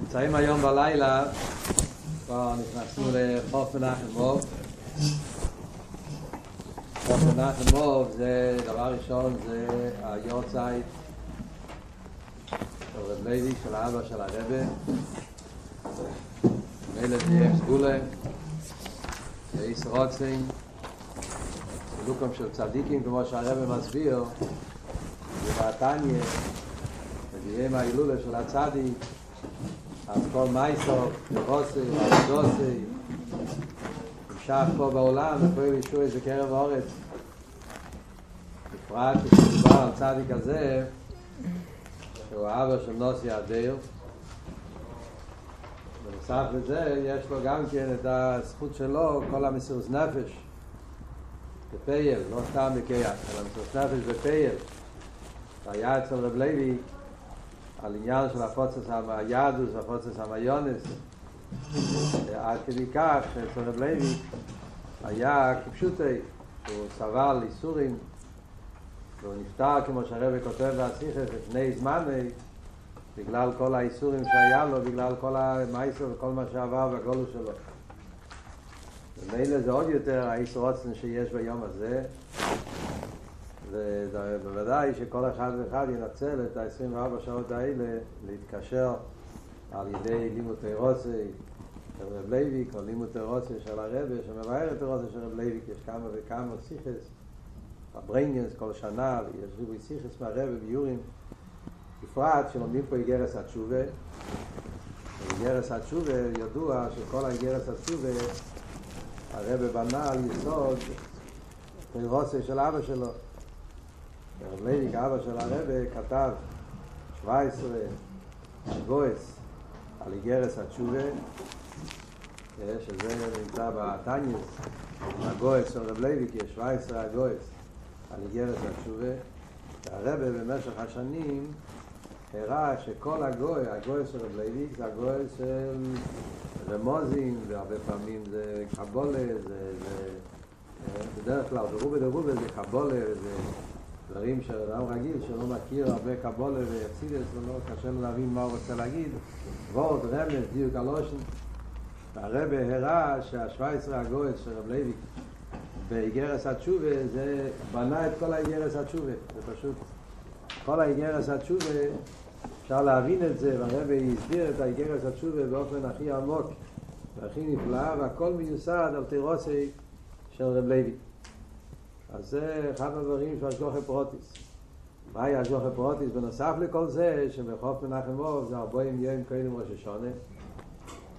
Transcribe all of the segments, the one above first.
נמצאים היום בלילה, כבר נכנסנו לחוף מנחם מוב. חוף מנחם מוב זה, דבר ראשון, זה היורצייט של רב לוי, של האבא של הרבה. מילא זה סגולה, ואיס רוצים, לוקם של צדיקים, כמו שהרבה מסביר, ובעתניה, וביהם ההילולה של הצדיק, אז כל מייסו, ורוסי, ועבודוסי, נמשך פה בעולם, ופועל ישוע איזה קרב אורץ. בפרט כשמדובר על צדיק הזה, שהוא אבא של נוסי אדיר. בנוסף לזה, יש לו גם כן את הזכות שלו, כל המסירות נפש, בפייל, לא סתם בקייח, אלא מסירות נפש בפייל. היה אצל רב לוי, על עניין של הפוצץ היהדוס והפוצץ המיונס עד כדי כך שאצל רב לוי היה כפשוטי הוא סבל איסורים והוא נפטר כמו שהרבא כותב בהסיכס לפני זמני בגלל כל האיסורים שהיה לו בגלל כל המייסר וכל מה שעבר בגולו שלו ומילא זה עוד יותר האיסור עצן שיש ביום הזה ובוודאי שכל אחד ואחד ינצל את ה-24 שעות האלה להתקשר על ידי לימוד תירוסי של רב לוי, כל לימוד תירוסי של הרבה שמבאר את תירוסי של רב לוי, כי יש כמה וכמה סיכס, הברנגנס כל שנה, ויש ריבוי סיכס מהרבה ביורים, בפרט שלומדים פה איגרס התשובה, אגרת התשובה ידוע שכל האגרת התשובה הרבי בנה על יסוד תורתו של אבא שלו. הרב לוי'ק אבא של הרבי כתב 17 הגהות על אגרת התשובה שזה נמצא בתניא. הגהות של רב לוי'ק יש 17 הגהות על אגרת התשובה. והרבי במשך השנים הראה שכל הגוי, הגוי של רב לייק זה הגוי של רמוזים והרבה פעמים זה קבולה זה, זה בדרך כלל ברובה דרובה זה קבולה זה דברים שאדם רגיל שלא מכיר הרבה קבולה ויפסידס, לא קשה לו להבין מה הוא רוצה להגיד. וורד, רמז, דיוק הלושן. והרבה הראה שה-17 הגויס של רב לוי באיגרס התשובה זה בנה את כל האיגרס התשובה. זה פשוט כל האגרת התשובה אפשר להבין את זה והרבי הסביר את האגרת התשובה באופן הכי עמוק והכי נפלא והכל מיוסד על תורתו של רב לוי. אז זה אחד הדברים של השגחה פרטית. מה היה השגחה פרטית? בנוסף לכל זה, שבכ"ף מנחם אב זה ארבעים יום קודם ראש השנה.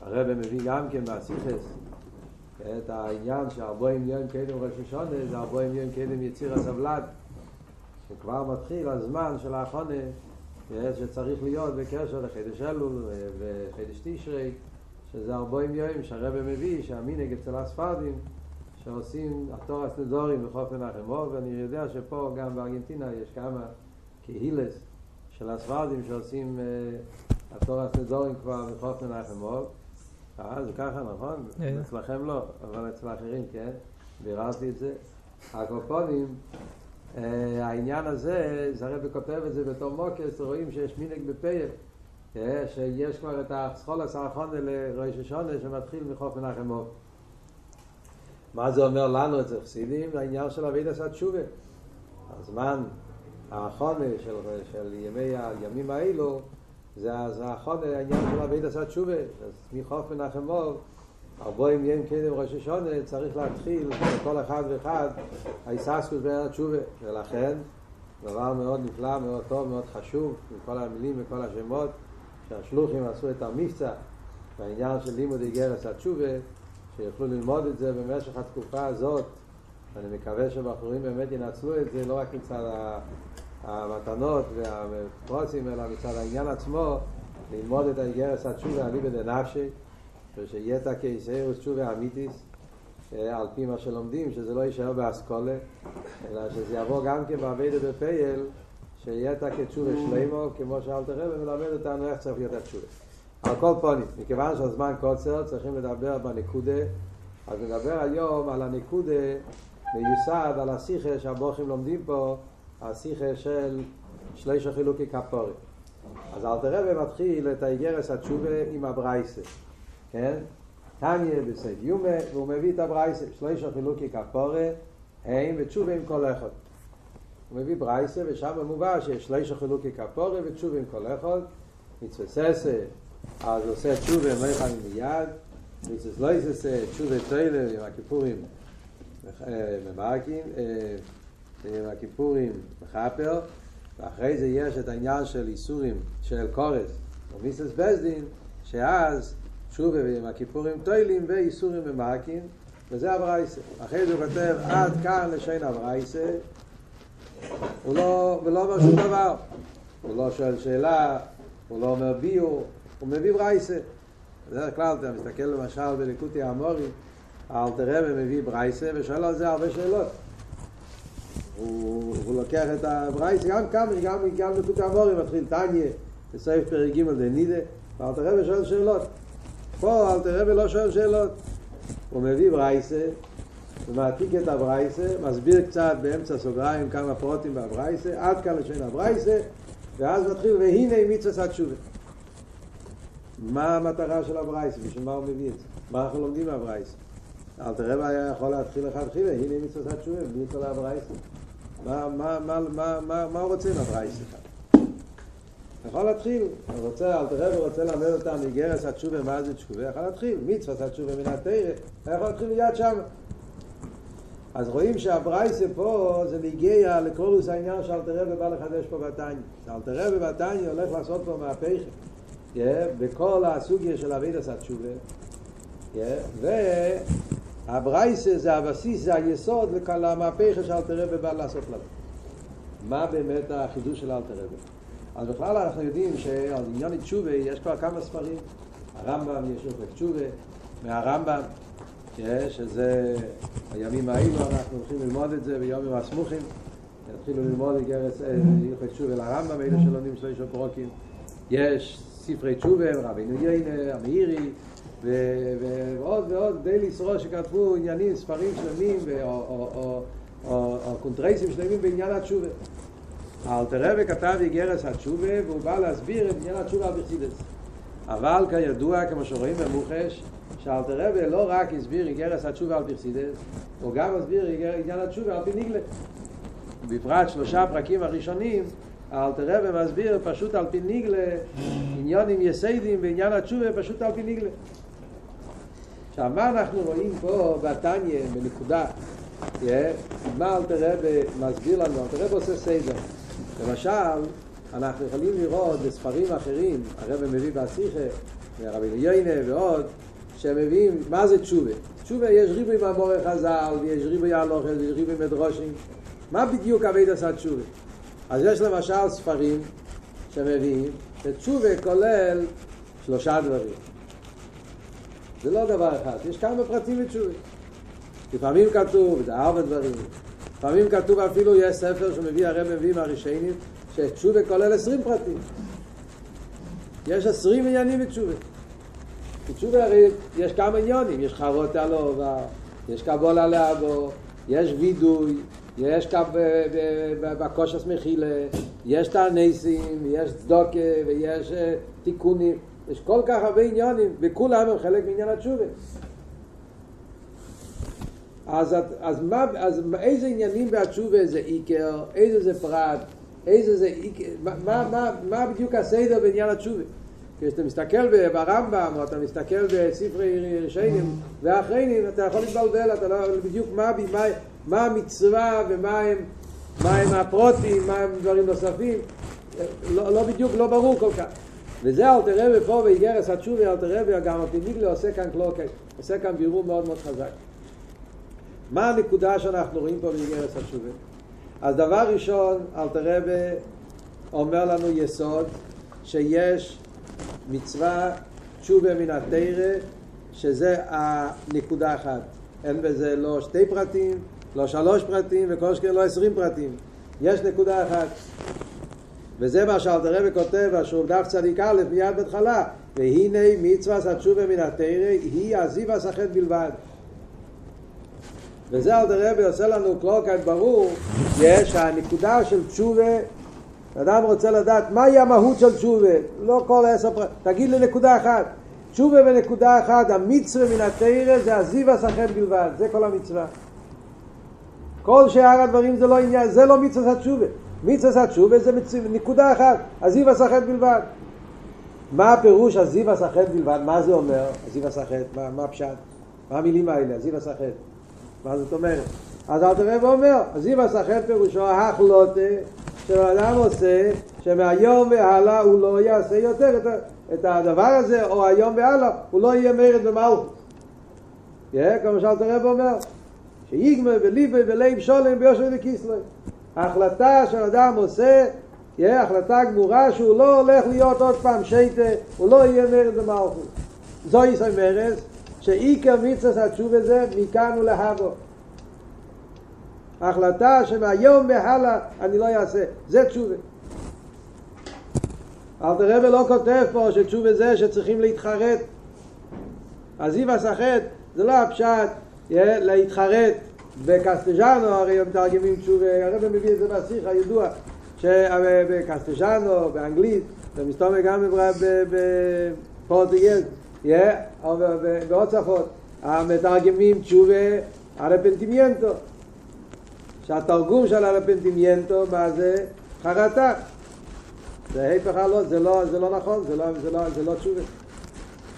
הרבי מביא גם כן מהשיחות את העניין שארבעים יום קודם ראש השנה זה ארבעים יום קודם יצירת הוולד. שכבר מתחיל הזמן של האחרונה שצריך להיות בקשר לחידש אלול וחידש תשרי שזה ארבעים יום שהרב מביא שהמינג אצל הספרדים שעושים התורס נדורים בחוף מנחם מוב, ואני יודע שפה גם בארגנטינה יש כמה קהילס של הספרדים שעושים התורס נדורים כבר בחוף מנחם מוב. אה, זה ככה, נכון? אצלכם לא, אבל אצל האחרים כן, ביררתי את זה. הקופונים, העניין הזה, זה הרי כותב את זה בתור מוקס, רואים שיש מינק בפייל, שיש כבר את הסחולס האחרונה לראש השונה שמתחיל מחוף מנחם מוב. מה זה אומר לנו אצל חסידים? העניין של אבי דסת שובה. הזמן האחרונה של, של ימי הימים האלו זה האחרונה העניין של אבי דסת שובה. אז מחוף מנחם מוב, ארבעים יום קדם ראש השונה צריך להתחיל לכל אחד ואחד ההיססקוס בין התשובה. ולכן דבר מאוד נפלא, מאוד טוב, מאוד חשוב, מכל המילים וכל השמות, שהשלוחים עשו את המבצע בעניין של לימוד איגרס התשובה שיוכלו ללמוד את זה במשך התקופה הזאת ואני מקווה שבחורים באמת ינצלו את זה לא רק מצד המתנות והפרוצים אלא מצד העניין עצמו ללמוד את האיגרס התשובה אליבא דנפשי ושיהיה כיסאירוס תשובה אמיתיס על פי מה שלומדים שזה לא יישאר באסכולה אלא שזה יבוא גם כן בעבד בפייל שיהיה כתשובה שלימו כמו שאלת רבי מלמד אותנו איך צריך להיות התשובה. על כל פונים, מכיוון שהזמן קוצר צריכים לדבר בנקודה. אז נדבר היום על הנקודה מיוסד על השיחה שהבוכים לומדים פה, השיחה של שליש חילוקי כפורי. אז אלתר רבי מתחיל את האיגרס התשובה עם הברייסה, כן? תניא בסייד יומה, והוא מביא את הברייסה, שליש חילוקי כפורי, הם ותשובה עם כל אחד. הוא מביא ברייסה, ושם מובא שיש שליש חילוקי כפורי ותשובה עם כל אחד. מצווה ססה, אז עושה תשובה עם מיכל מיד, מצווה סלויססה, תשובה טוילה עם הכיפורים ממרקים, עם הכיפורים מחפר, ואחרי זה יש את העניין של איסורים של קורס, או מיסס בזדין, שאז תשובה עם הכיפורים טוילים ואיסורים ממרקים, וזה הברייסה. אחרי זה הוא כותב עד כאן לשן הברייסה, הוא לא, ולא אומר שום דבר. הוא לא שואל שאלה, הוא לא אומר ביור, הוא מביא ברייסה. בדרך כלל אתה מסתכל למשל בליקוטי האמורי, האלתר רבי מביא ברייסה ושואל על זה הרבה שאלות. הוא, הוא לוקח את הברייסה, גם כאן, גם, גם בליקוטי האמורי מתחיל טניה, בסעיף פרק ג' דנידה, ואלתר רבי שואל שאלות. פה אלתר רבי לא שואל שאלות. הוא מביא ברייסה, ומעתיק את הברייסה, מסביר קצת באמצע סוגריים כמה פרוטים בברייסה, עד כאן לשון הברייסה, ואז מתחיל, והנה מצווה התשובה. מה המטרה של הברייסה? בשביל מה הוא מביא את זה? מה אנחנו לומדים מהברייסה? אל תראה מה היה יכול להתחיל אחד תחילה, הנה מצווה התשובה, בלי כל הברייסה. מה, מה, מה, מה, מה, מה הוא רוצה מהברייסה יכול להתחיל, הוא רוצה, אל תראה, רוצה ללמד אותם מגרס התשובה, מה זה תשובה, יכול להתחיל, מצווה התשובה מן התרא, יכול להתחיל מיד שם. אז רואים שהברייסה פה זה מגיע לקולוס העניין שאלתר רבי בא לחדש פה בתניא. שאלתר רבי בתניא הולך לעשות פה מהפכה yeah, בכל הסוגיה של אבידס התשובה. Yeah, והברייסה זה הבסיס, זה היסוד לכל המהפכה שאלתר רבי בא לעשות לנו. מה באמת החידוש של אלתר רבי? אז בכלל אנחנו יודעים שעל עניין תשובה יש כבר כמה ספרים. הרמב"ם יש לו תשובה, מהרמב"ם שזה הימים האלו אנחנו הולכים ללמוד את זה ביומים הסמוכים. התחילו ללמוד גרס הלכות תשובה לרמב"ם אלה שלומדים שלושה פרוקים. יש ספרי תשובה רבינו יינה המאירי ועוד ועוד די לסרו שכתבו עניינים ספרים שלמים או קונטרייסים שלמים בעניין התשובה האלתר רבי כתב איגרס התשובה והוא בא להסביר את עניין התשובה על בחסידס אבל כידוע כמו שרואים במוחש שאלתר רבי לא רק הסביר איגרס התשובה על פרסידס, הוא גם הסביר עניין התשובה על פי ניגלה. בפרט שלושה פרקים הראשונים, אלתר רבי מסביר פשוט על פי ניגלה עניונים יסיידים בעניין התשובה פשוט על פי ניגלה. עכשיו מה אנחנו רואים פה בתניא בנקודה מה אלתר רבי מסביר לנו, אלתר רבי עושה סיידר למשל אנחנו יכולים לראות בספרים אחרים הרבי מביא בהשיחה רבי יוינה ועוד שמביאים מה זה תשובה. תשובה יש ריבוי במורה חז"ל, ויש ריבוי הלוכת, ויש ריבוי מדרושים. מה בדיוק אבית עשה תשובה? אז יש למשל ספרים שמביאים שתשובה כולל שלושה דברים. זה לא דבר אחד, יש כמה פרטים בתשובה. לפעמים כתוב, זה ארבע דברים. לפעמים כתוב אפילו, יש ספר שמביא, הרב מביא מהראשונים, שתשובה כולל עשרים פרטים. יש עשרים עניינים בתשובה. בתשובה הרי יש כמה עניונים, יש חרות הלובה, יש קבול הלאבו, יש וידוי, יש בקושס מחילה, יש תרנסים, יש צדוקה ויש תיקונים, יש כל כך הרבה עניונים, וכולם הם חלק מעניין התשובה. אז, אז, מה, אז איזה עניינים בתשובה זה איקר, איזה זה פרט, איזה זה איקר, מה, מה, מה בדיוק הסדר בעניין התשובה? כשאתה מסתכל ברמב"ם, או אתה מסתכל בספרי ראשונים ואחרים, אתה יכול להתבלבל, אתה לא בדיוק מה, מה, מה המצווה ומה הם, מה הם הפרוטים, מה הם דברים נוספים, לא, לא בדיוק, לא ברור כל כך. וזה אלתר רבי פה באיגרס התשובי, אלתר רבי גם הפיניגלה עושה כאן קלוקי, עושה כאן בירור מאוד מאוד חזק. מה הנקודה שאנחנו רואים פה באיגרס התשובי? אז דבר ראשון, אלתר רבי אומר לנו יסוד שיש מצווה תשובה מן התרא, שזה הנקודה אחת. אין בזה לא שתי פרטים, לא שלוש פרטים, וכל שכן לא עשרים פרטים. יש נקודה אחת. וזה מה שאלתר רבי כותב, השוב דף צדיק א' מיד בהתחלה, והנה מצווה התשובה מן התרא היא עזיב הסחט בלבד. וזה אלתר רבי עושה לנו קלוקת ברור, יש הנקודה של תשובה, אדם רוצה לדעת מהי המהות של תשובה, לא כל עשר פרט, תגיד לי נקודה אחת, תשובה בנקודה אחת, המצווה מן התרא זה הזיו הסחט בלבד, זה כל המצווה. כל שאר הדברים זה לא עניין, זה לא מצווה התשובה. מצווה התשובה זה מצו... נקודה אחת, הזיו הסחט בלבד. מה הפירוש הזיו הסחט בלבד? מה זה אומר, הזיו הסחט? מה, מה הפשט? מה המילים האלה, הזיו הסחט? מה זאת אומרת? אז אל תראה ואומר, הזיו הסחט פירושו ההחלוטה שהאדם עושה, שמהיום והלאה הוא לא יעשה יותר את, את הדבר הזה, או היום והלאה, הוא לא יהיה מרד במלכות. כמו שאלת הרב אומר, שיגמר וליבי ולב שולם ביושר וקיסלוי. ההחלטה שאדם עושה, יהיה החלטה גמורה שהוא לא הולך להיות עוד פעם שייטה, הוא לא יהיה מרד במלכות. זו ישראל מרז, שעיקר מצווה התשובה זה מכאן ולהבו. ההחלטה שמהיום והלאה אני לא אעשה, זה תשובה. אלתר רבי לא כותב פה שתשובה זה שצריכים להתחרט. הזיו הסחט זה לא הפשט להתחרט בקסטג'אנו, הרי הם מתרגמים תשובה, הרב מביא את זה בשיח הידוע, שבקסטג'אנו, באנגלית, ומסתובב גם בפורטוגז, ועוד שפות, המתרגמים תשובה ארפנטימיינטו, שהתרגום של ארפנטימיינטו, מה זה? חרטה. זה ההפך הלא, זה לא, זה לא נכון, זה לא, זה לא, זה לא תשובה.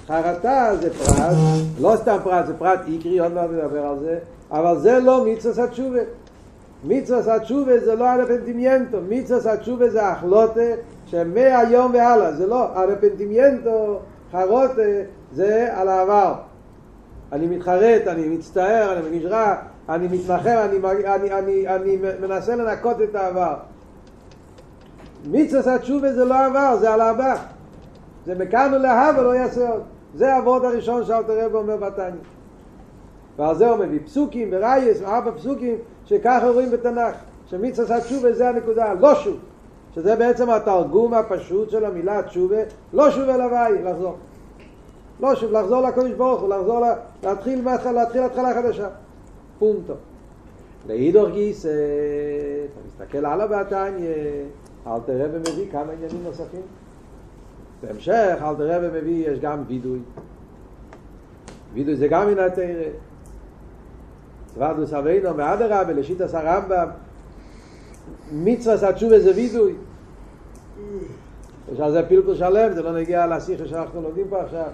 חרטה זה פרט, לא סתם פרט, זה פרט עיקרי, עוד מעט נדבר על זה, אבל זה לא מצווה התשובה. מצווה התשובה זה לא ארפנטימיינטו, מצווה התשובה זה החלוטה שמהיום והלאה, זה לא ארפנטימיינטו, חרוטה, זה על העבר. אני מתחרט, אני מצטער, אני מרגיש רע, אני מתנחם, אני, אני, אני, אני מנסה לנקות את העבר. מצווה התשובה זה לא עבר, זה על העבר. זה מכאן ולהבא לא יעשה עוד. זה העבוד הראשון שאלתר רב אומר בתניא. ועל זה הוא מביא פסוקים ורייס, ארבע פסוקים, שככה רואים בתנ"ך, שמצווה התשובה זה הנקודה, לא שוב. שזה בעצם התרגום הפשוט של המילה תשובה, לא שוב אל הוואי, לחזור. לא שוב, לחזור לקודש ברוך הוא, לחזור, לה, להתחיל מהתחלה, להתחיל התחלה חדשה. פונטו. לאידור גיס, אתה מסתכל הלאה בתניא, אלתר רבי מביא כמה עניינים נוספים. בהמשך, אלתר רבי מביא, יש גם וידוי. וידוי זה גם מן התרא. צווארדוס אבינו מאדרבה לשיטס הרמב"ם מצווה התשובה זה וידוי. על זה פלפל שלם זה לא נגיע לשיחה שאנחנו לומדים פה עכשיו.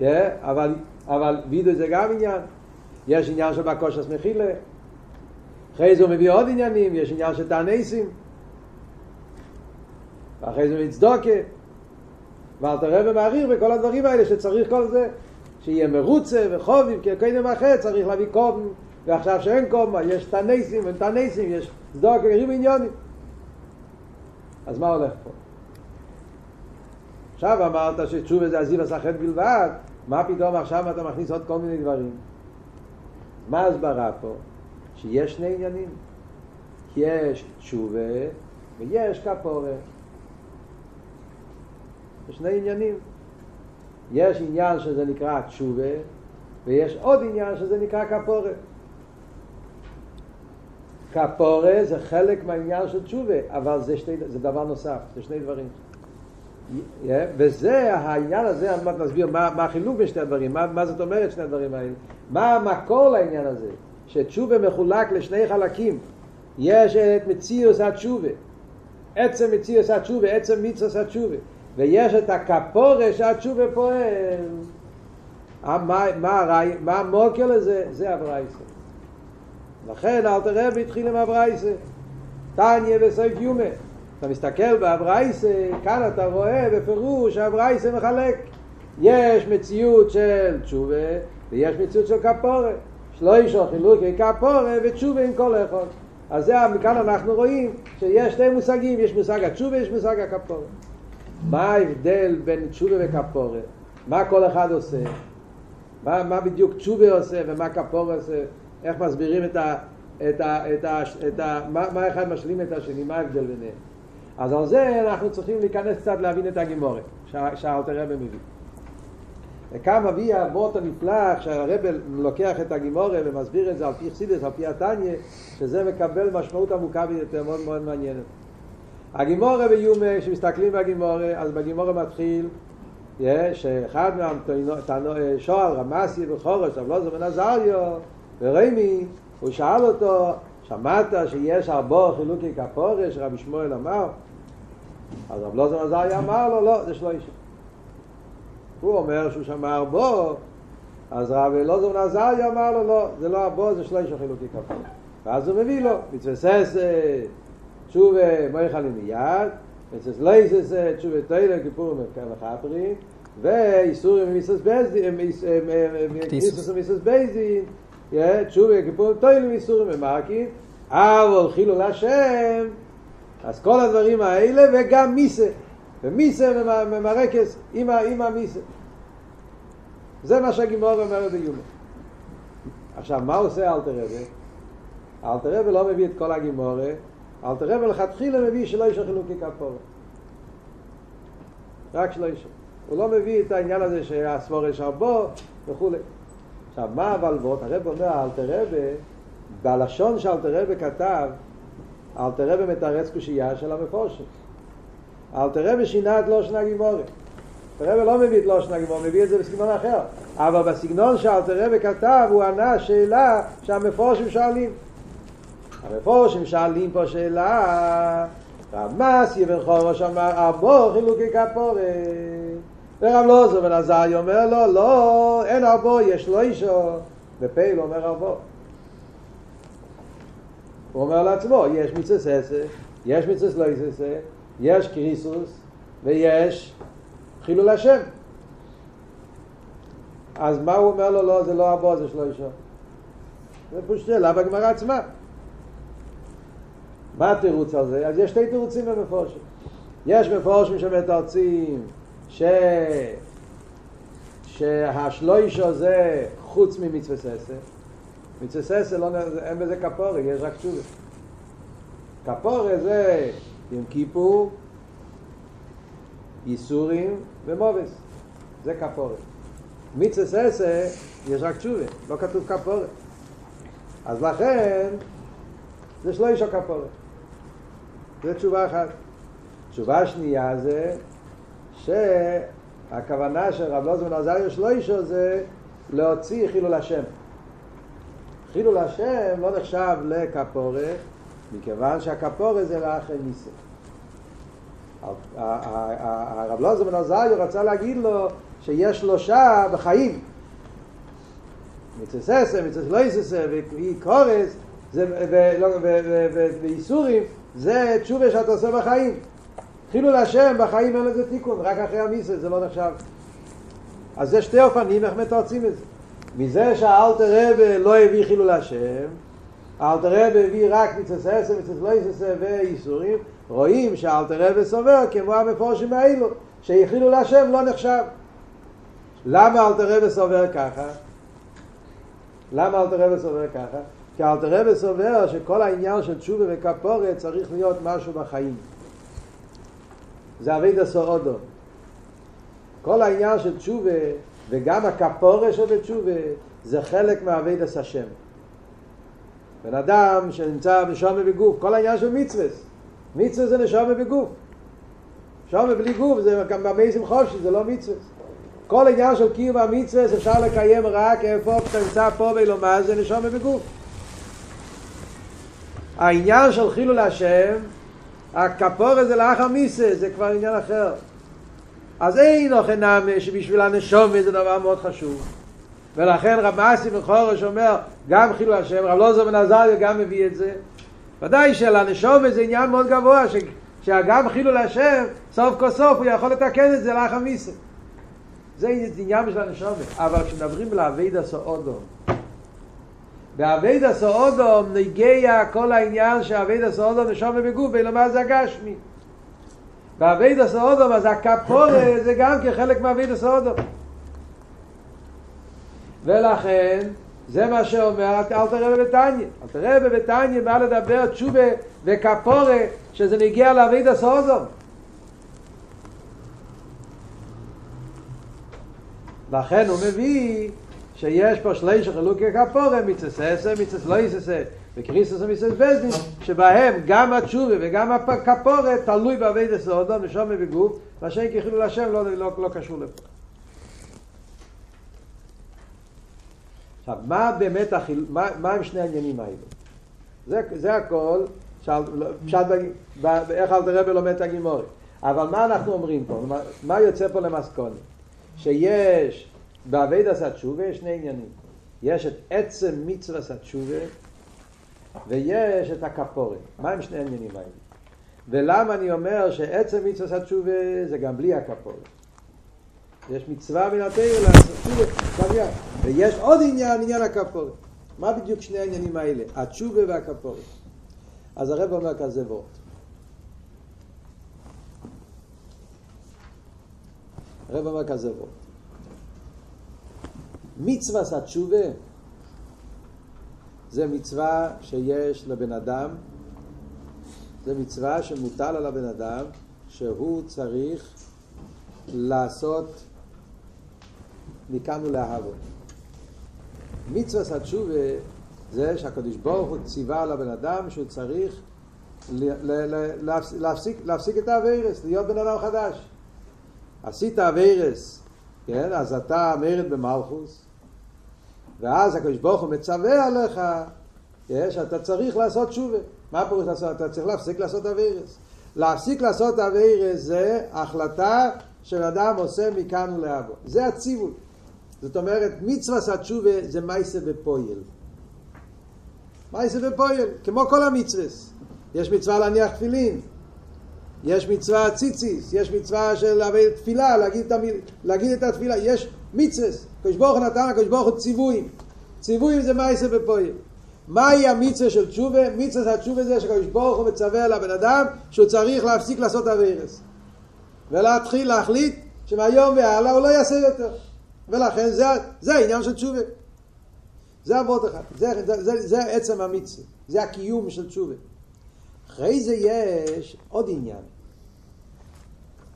yeah, אבל, אבל וידוי זה גם עניין. יש עניין של בקושס מחילה. אחרי זה הוא מביא עוד עניינים יש עניין של תענסים ואחרי זה מצדוקה ואל תראה ומעריר בכל הדברים האלה שצריך כל זה שיהיה מרוצה וחובים כי קודם אחר צריך להביא קודם ועכשיו שאין קומה, יש תנסים ותנסים, יש סדוק וריב עניונים. אז מה הולך פה? עכשיו אמרת שתשובה זה הזיו הסחט בלבד, מה פתאום עכשיו אתה מכניס עוד כל מיני דברים? מה ההסברה פה? שיש שני עניינים. יש תשובה ויש כפורה. יש שני עניינים. יש עניין שזה נקרא תשובה ויש עוד עניין שזה נקרא כפורה. כפורה זה חלק מהעניין של תשובה, אבל זה, שתי, זה דבר נוסף, זה שני דברים. Yeah, וזה העניין הזה, אני מעט נסביר מה, מה החילוק בין שני הדברים, מה, מה זאת אומרת שני הדברים האלה, מה המקור לעניין הזה, שתשובה מחולק לשני חלקים, יש את מציאוס התשובה, עצם מציאוס התשובה, עצם מיצוס התשובה, ויש את הכפורה שהתשובה פועל, מה, מה, מה המוקר לזה? זה הברייסה. לכן אל תראה והתחיל עם אברייסה תניה וסויף יומה אתה מסתכל באברייסה כאן אתה רואה בפירוש אברייסה מחלק. יש מציאות של תשובה ויש מציאות של כפורה שלא ישו חילוקי כפורה ותשובה עם כל אחד. אז זה מכאן אנחנו רואים שיש שתי מושגים יש מושג התשובה יש מושג הכפורה מה ההבדל בין תשובה וכפורה מה כל אחד עושה? מה, מה בדיוק תשובה עושה ומה כפורה עושה איך מסבירים את ה... את ה, את ה, את ה, מה, מה אחד משלים את השני, מה ההבדל ביניהם. אז על זה אנחנו צריכים להיכנס קצת להבין את הגימורת, שאלתר רבי מביא. וכאן מביא המוט הנפלא, שהרב לוקח את הגימורה ומסביר את זה על פי חסידס, על פי התניא, שזה מקבל משמעות עמוקה ביותר, מאוד מאוד מעניינת. הגימורה ביומה, כשמסתכלים בגימורה, אז בגימורה מתחיל שאחד מהשואל, רמסי וחורש, אבלוזר בן עזריו, ורמי, הוא שאל אותו, שמעת שיש ארבו חילוקי כפורש, רבי שמואל אמר? אז רב לוזר עזריה אמר לו, לא, זה שלושה. הוא אומר שהוא שמע ארבו, אז רב בן עזריה אמר לו, לא, זה לא ארבו, זה שלושה חילוקי כפורש. ואז הוא מביא לו, ססה, תשובה מויכלים מיד, מצווה לייססה, תשובה תוילה, כיפור ואיסורים ומיסוס בייזין, מיסוס ומיסוס בייזין, תשובה כיפור תוילה ואיסורים ומרקים, אבל חילול השם, אז כל הדברים האלה וגם מיסה, ומיסה ומרקס עם, המיסה. זה מה שהגימור אומר ביומה. עכשיו, מה עושה אלתר רבי? אלתר רבי לא מביא את כל הגימורה, אלתר רבי לכתחילה מביא שלא יש חילוקי כפורה. רק שלא יש. הוא לא מביא את העניין הזה שהסבור יש ארבו וכולי. עכשיו, מה בו? הרב אומר, אלתר בלשון שאלתר כתב, אלתר רבי מתרץ קושייה של המפורשים. אלתר רבי שינה את לא שנה גימורי. אלתר לא מביא את לא שנה גימורי, מביא את זה בסגנון אחר. אבל בסגנון שאלתר כתב, הוא ענה שאלה שהמפורשים שואלים. המפורשים שואלים פה שאלה, רמס יבן חורש אמר, ארבו חילוקי כפורת. ורב לוזו בן עזרי אומר לו, לא, אין ארבו, יש לו אישו. בפייל אומר ארבו. הוא אומר לעצמו, יש מצווה ססה, יש מצווה לא ססה, יש קריסוס ויש חילול השם. אז מה הוא אומר לו? לא, זה לא ארבו, זה שלו אישו. זה פשוט שאלה בגמרא עצמה. מה התירוץ על זה? אז יש שתי תירוצים במפורשים. יש מפורשים שמתרצים ש... שהשלוישו זה חוץ ממצווה ססה. מצווה ססה לא, אין בזה כפורי, יש רק תשובה. כפורי זה יום כיפור, ייסורים ומובס. זה כפורי. מצווה ססה יש רק תשובה, לא כתוב כפורי. אז לכן זה שלוישו כפורי. זה תשובה אחת. תשובה שנייה זה שהכוונה של רב לוזמן עזריה שלוישו זה להוציא חילול השם. חילול השם לא נחשב לכפורה, מכיוון שהכפורה זה לאחר ניסה. הרב לוזמן עזריה רצה להגיד לו שיש שלושה בחיים. מצססה, מצס לא יססה, וקורס, ואיסורים, זה תשובה שאתה עושה בחיים. חילול השם בחיים אין לזה תיקון, רק אחרי המיסה, זה לא נחשב. אז זה שתי אופנים, איך מתרצים את זה? מזה שהאלתר רב לא הביא חילול השם, האלתר רב הביא רק מצס עשר, מצס לא ואיסורים, רואים שהאלתר רב סובר כמו המפורשים האלו, שחילול השם לא נחשב. למה אלתר רב סובר ככה? למה אלתר רב סובר ככה? כי אלתר רב סובר שכל העניין של תשובה וכפורת צריך להיות משהו בחיים. זה אבידה סעודו. כל העניין של תשובה וגם הכפורה של תשובה זה חלק מאבידס השם. בן אדם שנמצא נשומה בגוף, כל העניין של מצווה, מצווה זה נשומה בגוף. נשומה בלי גוף זה גם במייסים חופשי, זה לא מצווה. כל העניין של קיום המצווה אפשר לקיים רק איפה אתה נמצא פה ולומר זה נשומה בגוף. העניין של חילול השם הכפורה זה לאחר מיסה, זה כבר עניין אחר. אז אין אוכל נאמה שבשביל הנשום זה דבר מאוד חשוב. ולכן רב מאסי מחורש אומר, גם חילול השם, רב לוזר בן עזריה גם מביא את זה. ודאי שלנשום זה עניין מאוד גבוה, ש... שגם חילול השם, סוף כל סוף הוא יכול לתקן את זה לאחר מיסה. זה עניין של הנשום. אבל כשמדברים על אבידה סעודום, באבידה סעודום נגיע כל העניין שאבידה סעודום נשום בגוף, ולמה זה הגשמי. באבידה סעודום אז הכפורה זה גם כחלק מאבידה סעודום. ולכן זה מה שאומר אל תראה בבטניה. אל תראה בבטניה בא לדבר תשובה וכפורה שזה נגיע לאבידה סעודום. לכן הוא מביא שיש פה שליש חילוקי כפורה, מיצס עשר, מיצס לא יססה, וקריסוס ומיצס בזדין, שבהם גם התשובה וגם הכפורה תלוי בעבד הסעודו, נשום וגוף, מה שאין כחילול השם לא, לא, לא קשור לפה. עכשיו, מה באמת, החיל... מה, מה הם שני העניינים האלה? זה, זה הכל, שאל, פשט, איך אל תראה בלומד את הגימורי. אבל מה אנחנו אומרים פה? מה, מה יוצא פה למסקוני? שיש בעביד עשה תשובה יש שני עניינים. יש את עצם מצווה עשה תשובה ויש את הכפורת. מה הם שני העניינים האלה? ולמה אני אומר שעצם מצווה עשה תשובה זה גם בלי הכפורת? יש מצווה מן התיר לעשות תשובה, ויש עוד עניין, עניין הכפורת. מה בדיוק שני העניינים האלה? התשובה והכפורת. אז הרב אומר כזה וורט. הרב אומר כזה וורט. מצווה התשובה זה מצווה שיש לבן אדם, זה מצווה שמוטל על הבן אדם שהוא צריך לעשות מכאן ולאהבו. מצווה התשובה זה שהקדוש ברוך הוא ציווה על הבן אדם שהוא צריך להפסיק, להפסיק את האווירס, להיות בן אדם חדש. עשית אווירס, כן, אז אתה מרד במלכוס, ואז הקדוש ברוך הוא מצווה עליך שאתה צריך לעשות תשובה. מה פירוש לעשות? אתה צריך להפסיק לעשות אווירס. להפסיק לעשות אווירס זה החלטה שאדם עושה מכאן ולהבא. זה הציווי. זאת אומרת, מצווה התשובה זה מייסה בפויל. מייסה בפויל, כמו כל המצווס. יש מצווה להניח תפילין, יש מצווה ציציס, יש מצווה של תפילה, להגיד להגיד את התפילה, יש מצווס. הקדוש ברוך הוא נתן הקדוש ברוך הוא ציוויים. ציוויים זה מייסה בפועל. מהי המצווה של תשובה? מצווה של תשובה זה שקדוש ברוך הוא מצווה לבן אדם שהוא צריך להפסיק לעשות אבירס. ולהתחיל להחליט שמהיום והלאה הוא לא יעשה יותר. ולכן זה, זה העניין של תשובה. זה אבות אחד. זה, זה, זה, זה עצם המצווה. זה הקיום של תשובה. אחרי זה יש עוד עניין.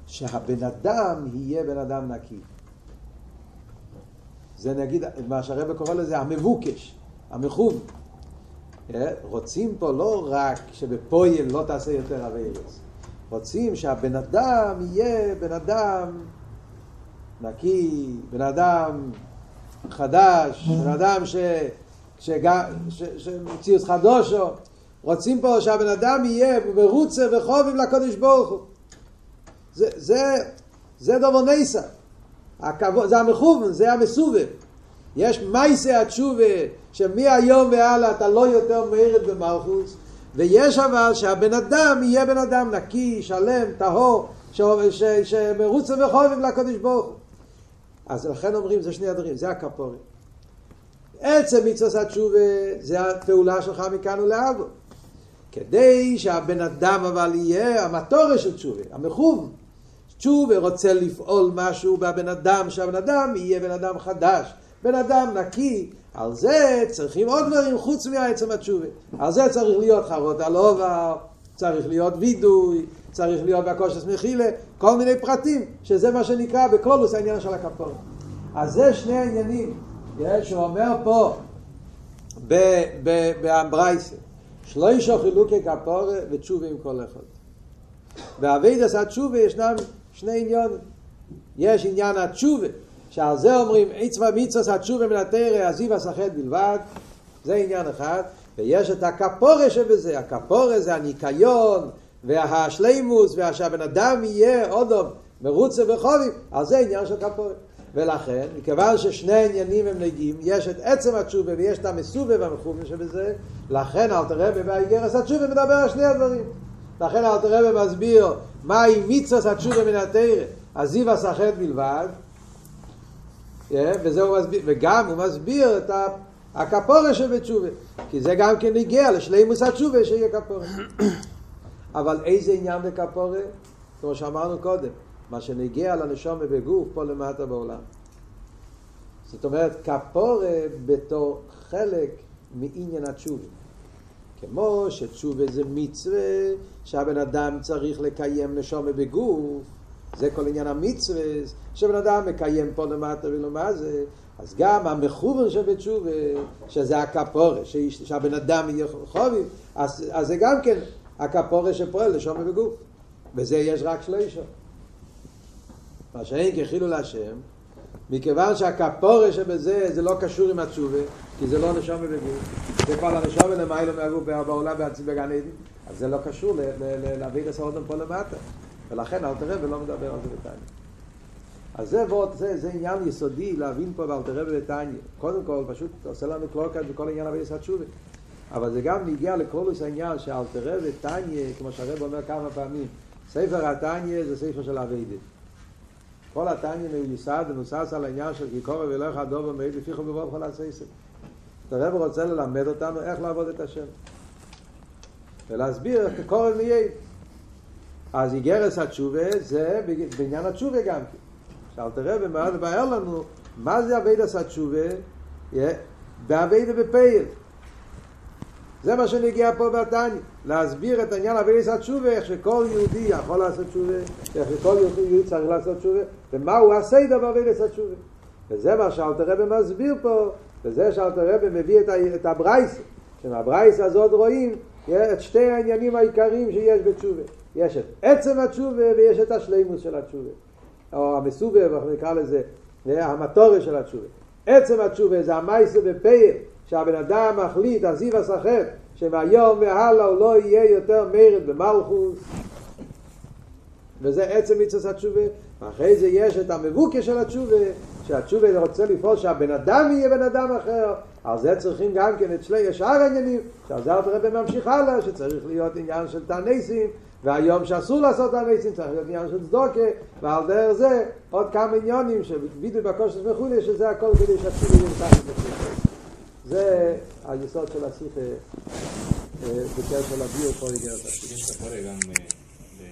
שהבן אדם יהיה בן אדם נקי. זה נגיד, מה שהרבא קורא לזה המבוקש, המכוב. אה, רוצים פה לא רק שבפויל לא תעשה יותר אביירס, רוצים שהבן אדם יהיה בן אדם נקי, בן אדם חדש, בן אדם ש... שמציאות חדושו, רוצים פה שהבן אדם יהיה מרוצה וחובים לקודש ברוך הוא. זה, זה, זה דובר נסה. הכבוד, זה המכוון, זה המסובב. יש מייסה התשובה שמהיום והלאה אתה לא יותר מאירד במלכוס ויש אבל שהבן אדם יהיה בן אדם נקי, שלם, טהור, שמרוצה וחובים לקדוש ברוך הוא. אז לכן אומרים זה שני הדברים, זה הכפורת. עצם מצווה התשובה זה הפעולה שלך מכאן ולאבו. כדי שהבן אדם אבל יהיה המטורש של תשובה, המכוון. תשובה רוצה לפעול משהו בבן אדם, שהבן אדם יהיה בן אדם חדש, בן אדם נקי, על זה צריכים עוד דברים חוץ מעצם התשובה. על זה צריך להיות חרות על עובר, צריך להיות וידוי, צריך להיות בקושס מחילה, כל מיני פרטים, שזה מה שנקרא בקלולוס העניין של הכפור. אז זה שני העניינים שהוא אומר פה באמברייסה. שלושה חילוקי כפורה ותשובה עם כל אחד. באבידס התשובה ישנם שני עניונים. יש עניין התשובה, שעל זה אומרים עצמה מצווה התשובה מן התרא עזיב הסחט בלבד, זה עניין אחד, ויש את הכפורה שבזה, הכפורה זה הניקיון והשלימוס והשהבן אדם יהיה אודום מרוצה וחובים, על זה עניין של כפורה. ולכן, מכיוון ששני העניינים הם נגיעים, יש את עצם התשובה ויש את המסובה והמכוון שבזה, לכן אל תראה באיגרס התשובה מדבר על שני הדברים. לכן אל תראה מסביר מהי מצווה התשובה מן התרא, עזיב הסחט בלבד, וזה הוא מסביר, וגם הוא מסביר את הכפורה שבתשובה, כי זה גם כן הגיע לשלימוס התשובה שיהיה כפורה. אבל איזה עניין בכפורה? כמו שאמרנו קודם, מה שנגיע לנשום ובגוף פה למטה בעולם. זאת אומרת, כפורה בתור חלק מעניין התשובה. כמו שתשובה זה מצווה שהבן אדם צריך לקיים נשום בגוף, זה כל עניין המצווה, שבן אדם מקיים פה למטה ולמה זה, אז גם המחובר שבתשובה, שזה הכפורה, שהבן אדם יהיה חוביב, אז, אז זה גם כן הכפורה שפועל לשום ובגוף, וזה יש רק שלושה. מה שאין כחילו להשם, מכיוון שהכפורה שבזה זה לא קשור עם התשובה, כי זה לא נשום ובגוף, זה כבר הנשום ולמיילו מהגוף בעולם בגן עדן, אז זה לא קשור להביא את הסעודם פה למטה. ולכן אל תראה ולא מדבר על זה בתניא. אז זה, ועוד, זה, זה עניין יסודי להבין פה באל תראה ובתניא. קודם כל, פשוט עושה לנו קלוקת בכל עניין אבי יסד שובי. אבל זה גם מגיע לקולוס העניין שאל תראה ותניא, כמו שהרב אומר כמה פעמים, ספר התניא זה ספר של אביידית. כל התניא מיוסד ונוסס על העניין של כי קורא ולך הדובר מעיד לפיכו בבוא בכל הסייסר. הרב רוצה ללמד אותנו איך לעבוד את השם. ולהסביר איך קורא מייד. אז איגרס התשובה זה בעניין התשובה גם כן. שאל תראה במעט לבאר לנו מה זה אביידס התשובה באביידה בפייל. זה מה שנגיע פה בתניא, להסביר את העניין עבודת התשובה, איך שכל יהודי יכול לעשות תשובה, איך שכל יהודי צריך לעשות תשובה, ומה הוא הסדר בעבודת התשובה. וזה מה שאלטער רבי מסביר פה, וזה שאלטער רבי מביא את הברייתא, שמהברייתא הזאת רואים את שתי העניינים העיקריים שיש בתשובה. יש את עצם התשובה ויש את השלימות של התשובה. או המסובב, אנחנו נקרא לזה, המטורי של התשובה. עצם התשובה זה המייסה בפייר, שהבן אדם מחליט, עזיב הסחר, שמהיום והלאה הוא לא יהיה יותר מרד במלכוס. וזה עצם מצווה התשובה. ואחרי זה יש את המבוקה של התשובה, שהתשובה רוצה לפעול שהבן אדם יהיה בן אדם אחר. על זה צריכים גם כן את שלי שאר העניינים, שעל זה הרב ממשיך הלאה, שצריך להיות עניין של תעניסים, והיום שאסור לעשות הניסים צריך להיות עניין של צדוקה ועל דרך זה עוד כמה עניונים שבדיוק בקושס וכולי שזה הכל כדי שהתחיל יהיה מתחת לשיחה זה היסוד של השיחה בקשר לביאו פה לגרת השיחה